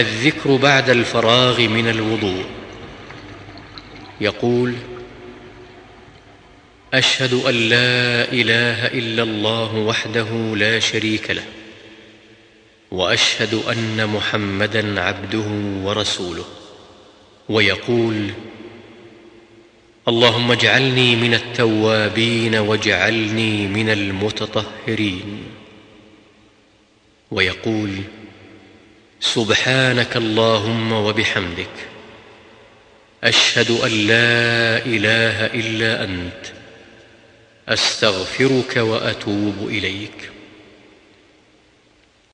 الذكر بعد الفراغ من الوضوء. يقول أشهد أن لا إله إلا الله وحده لا شريك له وأشهد أن محمدا عبده ورسوله. ويقول اللهم اجعلني من التوابين واجعلني من المتطهرين. ويقول سبحانك اللهم وبحمدك. أشهد أن لا إله إلا أنت. أستغفرك وأتوب إليك.